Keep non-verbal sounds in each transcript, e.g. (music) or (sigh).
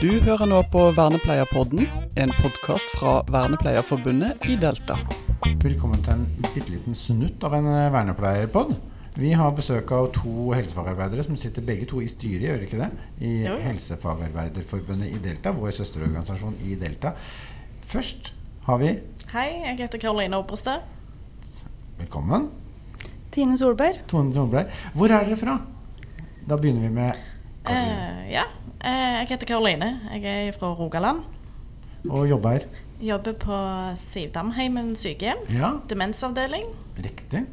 Du hører nå på Vernepleierpodden, en podkast fra Vernepleierforbundet i Delta. Velkommen til en bitte liten snutt av en eh, vernepleierpod. Vi har besøk av to helsefagarbeidere som sitter begge to i styret, gjør ikke det? I Jo. Helsefagarbeiderforbundet i Delta, vår søsterorganisasjon i Delta. Først har vi Hei, jeg heter Karoline Obrestad. Velkommen. Tine Solberg. Tone Solberg. Hvor er dere fra? Da begynner vi med Karoline. Eh, ja, jeg heter Karoline. Jeg er fra Rogaland. Og jobber. her? Jobber på Sivdamheimen sykehjem. Ja, Demensavdeling. riktig.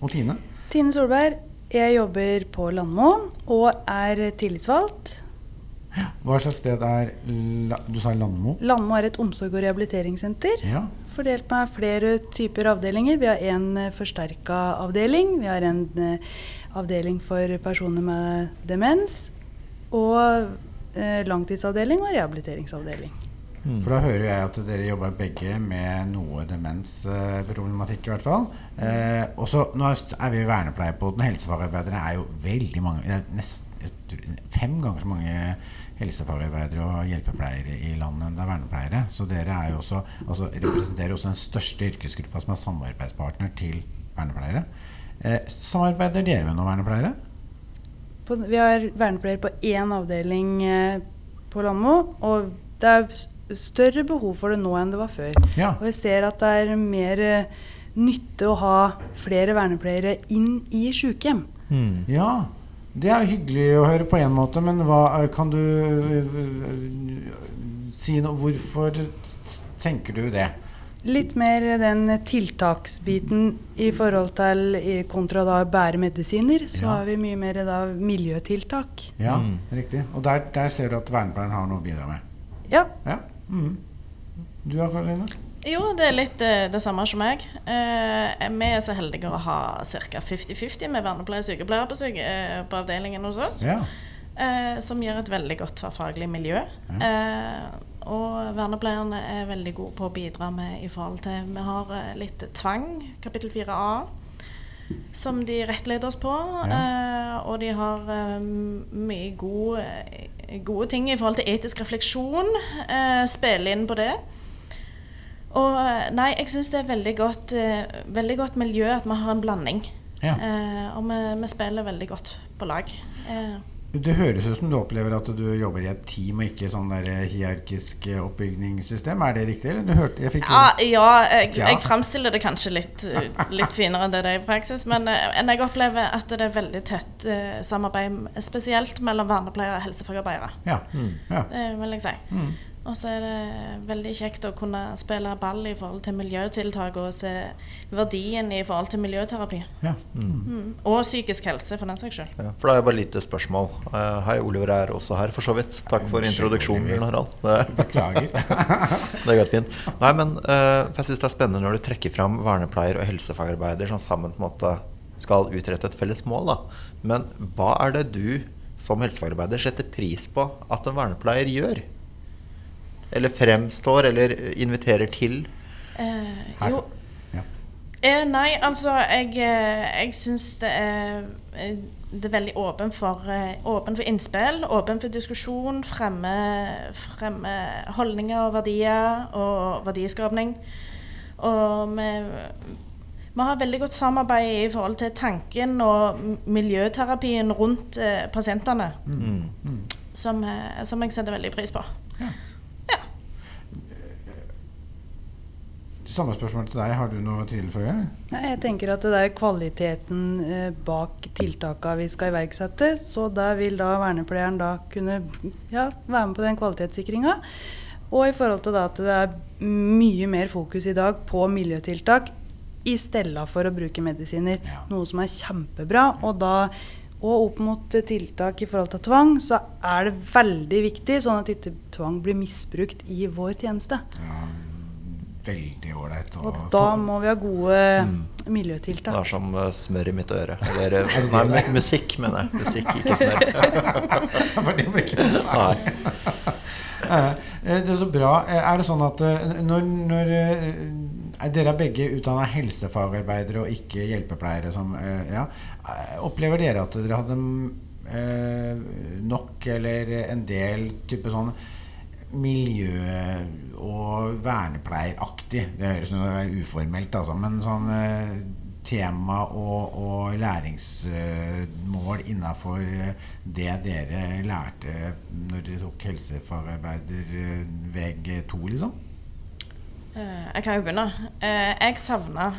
Og Tine. Tine Solberg. Jeg jobber på Landmo og er tillitsvalgt. Hva slags sted er Du sa Landmo? Landmo er et omsorg- og rehabiliteringssenter. Ja. Fordelt med flere typer avdelinger. Vi har en eh, forsterka avdeling. Vi har en eh, avdeling for personer med demens. Og eh, langtidsavdeling og rehabiliteringsavdeling. For da hører jeg at dere jobber begge med noe demensproblematikk, i hvert fall. Eh, og så, nå er vi vernepleier på den. Helsefagarbeidere er jo veldig mange det er nesten, Fem ganger så mange helsefagarbeidere og hjelpepleiere i landet enn det er vernepleiere. Så dere er jo også, altså, representerer også den største yrkesgruppa som er samarbeidspartner til vernepleiere. Eh, samarbeider dere med noen vernepleiere? På, vi har vernepleiere på én avdeling eh, på Landmo. Og det er større behov for det nå enn det var før. Ja. Og jeg ser at det er mer eh, nytte å ha flere vernepleiere inn i sykehjem. Ja, det er hyggelig å høre på en måte, men hva, kan du øh, si noe Hvorfor tenker du det? Litt mer den tiltaksbiten i forhold til kontra da bære medisiner. Så Ja. har vi mye mer da miljøtiltak. Ja, riktig. Og der, der ser du at vernepleieren har noe å bidra med. Ja. Ja. Mm. Du da, Karoline? Jo, det er litt eh, det samme som meg. Eh, vi er så heldige å ha ca. 50-50 med vernepleier og sykepleier på, syke, eh, på avdelingen hos oss. Ja. Eh, som gjør et veldig godt tverrfaglig miljø. Eh, og vernepleierne er veldig gode på å bidra med i forhold til Vi har eh, litt tvang, kapittel 4a, som de rettleder oss på. Eh, og de har eh, mye gode, gode ting i forhold til etisk refleksjon. Eh, spille inn på det. Og eh, nei, jeg syns det er veldig godt, eh, veldig godt miljø at vi har en blanding. Ja. Eh, og vi, vi spiller veldig godt på lag. Eh, Det høres ut som du opplever at du jobber i et team og ikke sånn der hierarkisk oppbygningssystem. Er det riktig? Eller? Du hørte, jeg fikk Ja, ja jeg, jeg fremstiller det kanskje litt, eh, litt finere enn det det er i praksis. Men eh, jeg opplever at det er veldig tett eh, samarbeid, spesielt mellom vernepleiere og helsefagarbeidere. Ja. ja. Det vil jeg si. Mm. Og så er det veldig kjekt å kunne spille ball i forhold til miljøtiltak og se verdien i forhold til miljøterapi. ja. Mm. Og psykisk helse, for den saks skyld. Ja, for da er jeg bare lite spørsmål. Uh, hei, Oliver er også her, for så vidt. Takk for introduksjonen. Bjørn Harald. Beklager. det er (laughs) helt (laughs) fint. Nei, men uh, for jeg syns det er spennende når du trekker fram vernepleier og helsefagarbeider som sammen på en måte skal utrette et felles mål. Da. Men hva er det du som helsefagarbeider setter pris på at en vernepleier gjør? Eller fremstår, eller inviterer til? Eh, jo, Ja. Eh, nei, altså jeg, eh, jeg syns det er eh, det er veldig åpen for, eh, åpen for innspill, åpen for diskusjon, fremme, fremme holdninger og verdier og verdiskapning. Og vi, vi har veldig godt samarbeid i forhold til tanken og miljøterapien rundt eh, pasientene, Mm. som, eh, som jeg setter veldig pris på. Ja. Samme spørsmål til deg. Har du noe å tilføye? Nei, jeg tenker at det er kvaliteten eh, bak tiltakene vi skal iverksette. Så da vil da vernepleieren da kunne ja, være med på den kvalitetssikringa. Og i forhold til da at det er mye mer fokus i dag på miljøtiltak i stedet for å bruke medisiner. Ja. Noe som er kjempebra. Og da og opp mot tiltak i forhold til tvang, så er det veldig viktig sånn at ikke tvang blir misbrukt i vår tjeneste. Ja, veldig ålreit. å Og da få- må vi ha gode Mm. Det er som eh, smør i mitt øre. Eller (laughs) nei, musikk, mener jeg. Musikk, ikke (laughs) smør. For det blir ikke det samme. (laughs) Eh, eh, Det er så bra. Er det sånn at når, når Dere er begge utdanna helsefagarbeidere og ikke hjelpepleiere. Som, ja. Opplever dere at dere hadde eh, nok eller en del type sånn miljø- og vernepleieraktig. Det høres noe uformelt, altså, men sånn eh, tema og, og læringsmål innafor det dere lærte når dere tok helsefagarbeider VG2, liksom? Eh, Jeg kan jo begynne. Eh, Jeg savna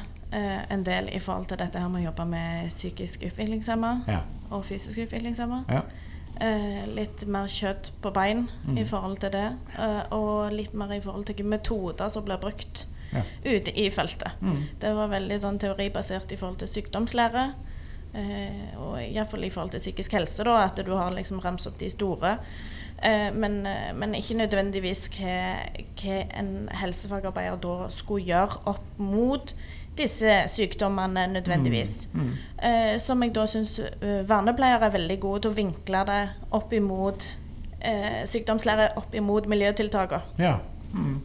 en del i forhold til dette her med å jobbe med psykisk utviklingshemma Ja. og fysisk utviklingshemma. ja. Eh, litt mer kjøtt på bein Mm. i forhold til det. eh, og litt mer i forhold til hvilke metoder som blir brukt Ja. ute i feltet. Mm. Det var veldig sånn teoribasert i forhold til sykdomslære. Eh, og iallfall i forhold til psykisk helse, da, at du har liksom ramset opp de store. Eh, men, men ikke nødvendigvis hva, hva en helsefagarbeider da skulle gjøre opp mot disse sykdommene nødvendigvis. Mm. Uh, som jeg da syns uh, vernepleiere er veldig gode til å vinkle det opp imot uh, sykdomslære, opp imot miljøtiltakene. ja. Mm.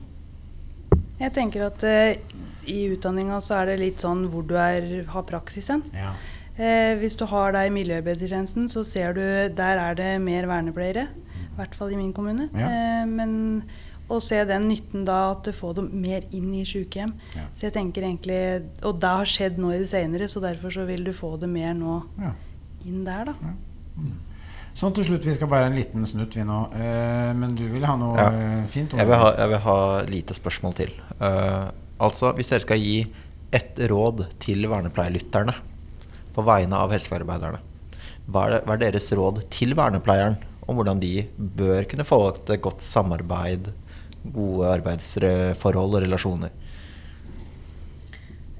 Jeg tenker at uh, i utdanninga så er det litt sånn hvor du er, har praksisen. ja. Eh, hvis du har deg i miljøarbeidertjenesten, så ser du der er det mer vernepleiere. I hvert fall i min kommune. Ja. Eh, men å se den nytten da at du får dem mer inn i sykehjem. Ja. Så jeg tenker egentlig Og det har skjedd nå i det senere, så derfor så vil du få det mer nå ja. inn der, da. Sånn til slutt, vi skal bare en liten snutt vi nå. Uh, men du vil ha noe Ja. eh, fint? Jeg vil ha, jeg vil ha lite spørsmål til. Uh, altså, hvis dere skal gi ett råd til vernepleierlytterne på vegne av helsefagarbeiderne, hva er, det, hva er deres råd til vernepleieren om hvordan de bør kunne få et godt samarbeid, gode arbeidsforhold og relasjoner?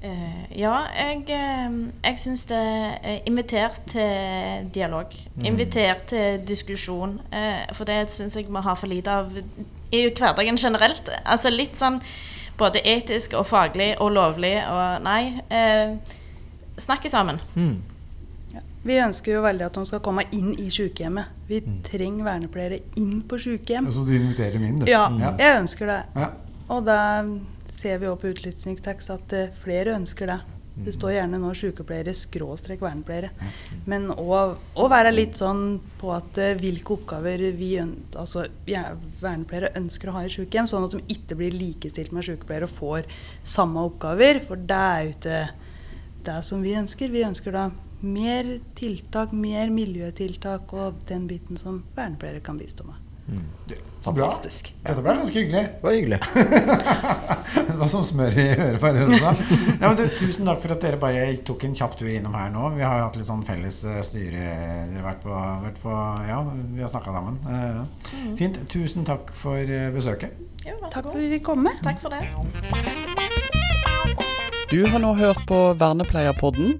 Eh, ja, jeg, eh, jeg syns det er invitert til dialog. invitert til diskusjon. Eh, for det syns jeg vi har for lite av i hverdagen generelt. Altså litt sånn både etisk og faglig og lovlig og nei. Eh, snakke sammen. Mm. Vi ønsker jo veldig at de skal komme inn i sykehjemmet. Vi trenger vernepleiere inn på sykehjem. Så du inviterer min, du? Ja, Ja. jeg ønsker det. Ja. Og da ser vi òg på utlysningstekst at eh, flere ønsker det. Det står gjerne nå sykepleiere skråstrek vernepleiere. Men å være litt sånn på at eh, hvilke oppgaver vi altså, ja, vernepleiere ønsker å ha i sykehjem, sånn at de ikke blir likestilt med sykepleiere og får samme oppgaver. For det er jo ikke det som vi ønsker. Vi ønsker da mer tiltak, mer miljøtiltak og den biten som vernepleiere kan bistå med. Mm. Du, så bra. Fantastisk. Dette ble ganske hyggelig. Det var hyggelig. (laughs) Det var som smør i øret for. Ja, men du, tusen takk for at dere bare tok en kjapp tur innom her nå. Vi har jo hatt litt sånn felles eh, styre. Dere har vært på, vært på Ja, vi har snakka sammen. Mm. Fint. Tusen takk for eh, besøket. Jo, Takk for at vi fikk komme. Takk for det. Du har nå hørt på Vernepleierpodden.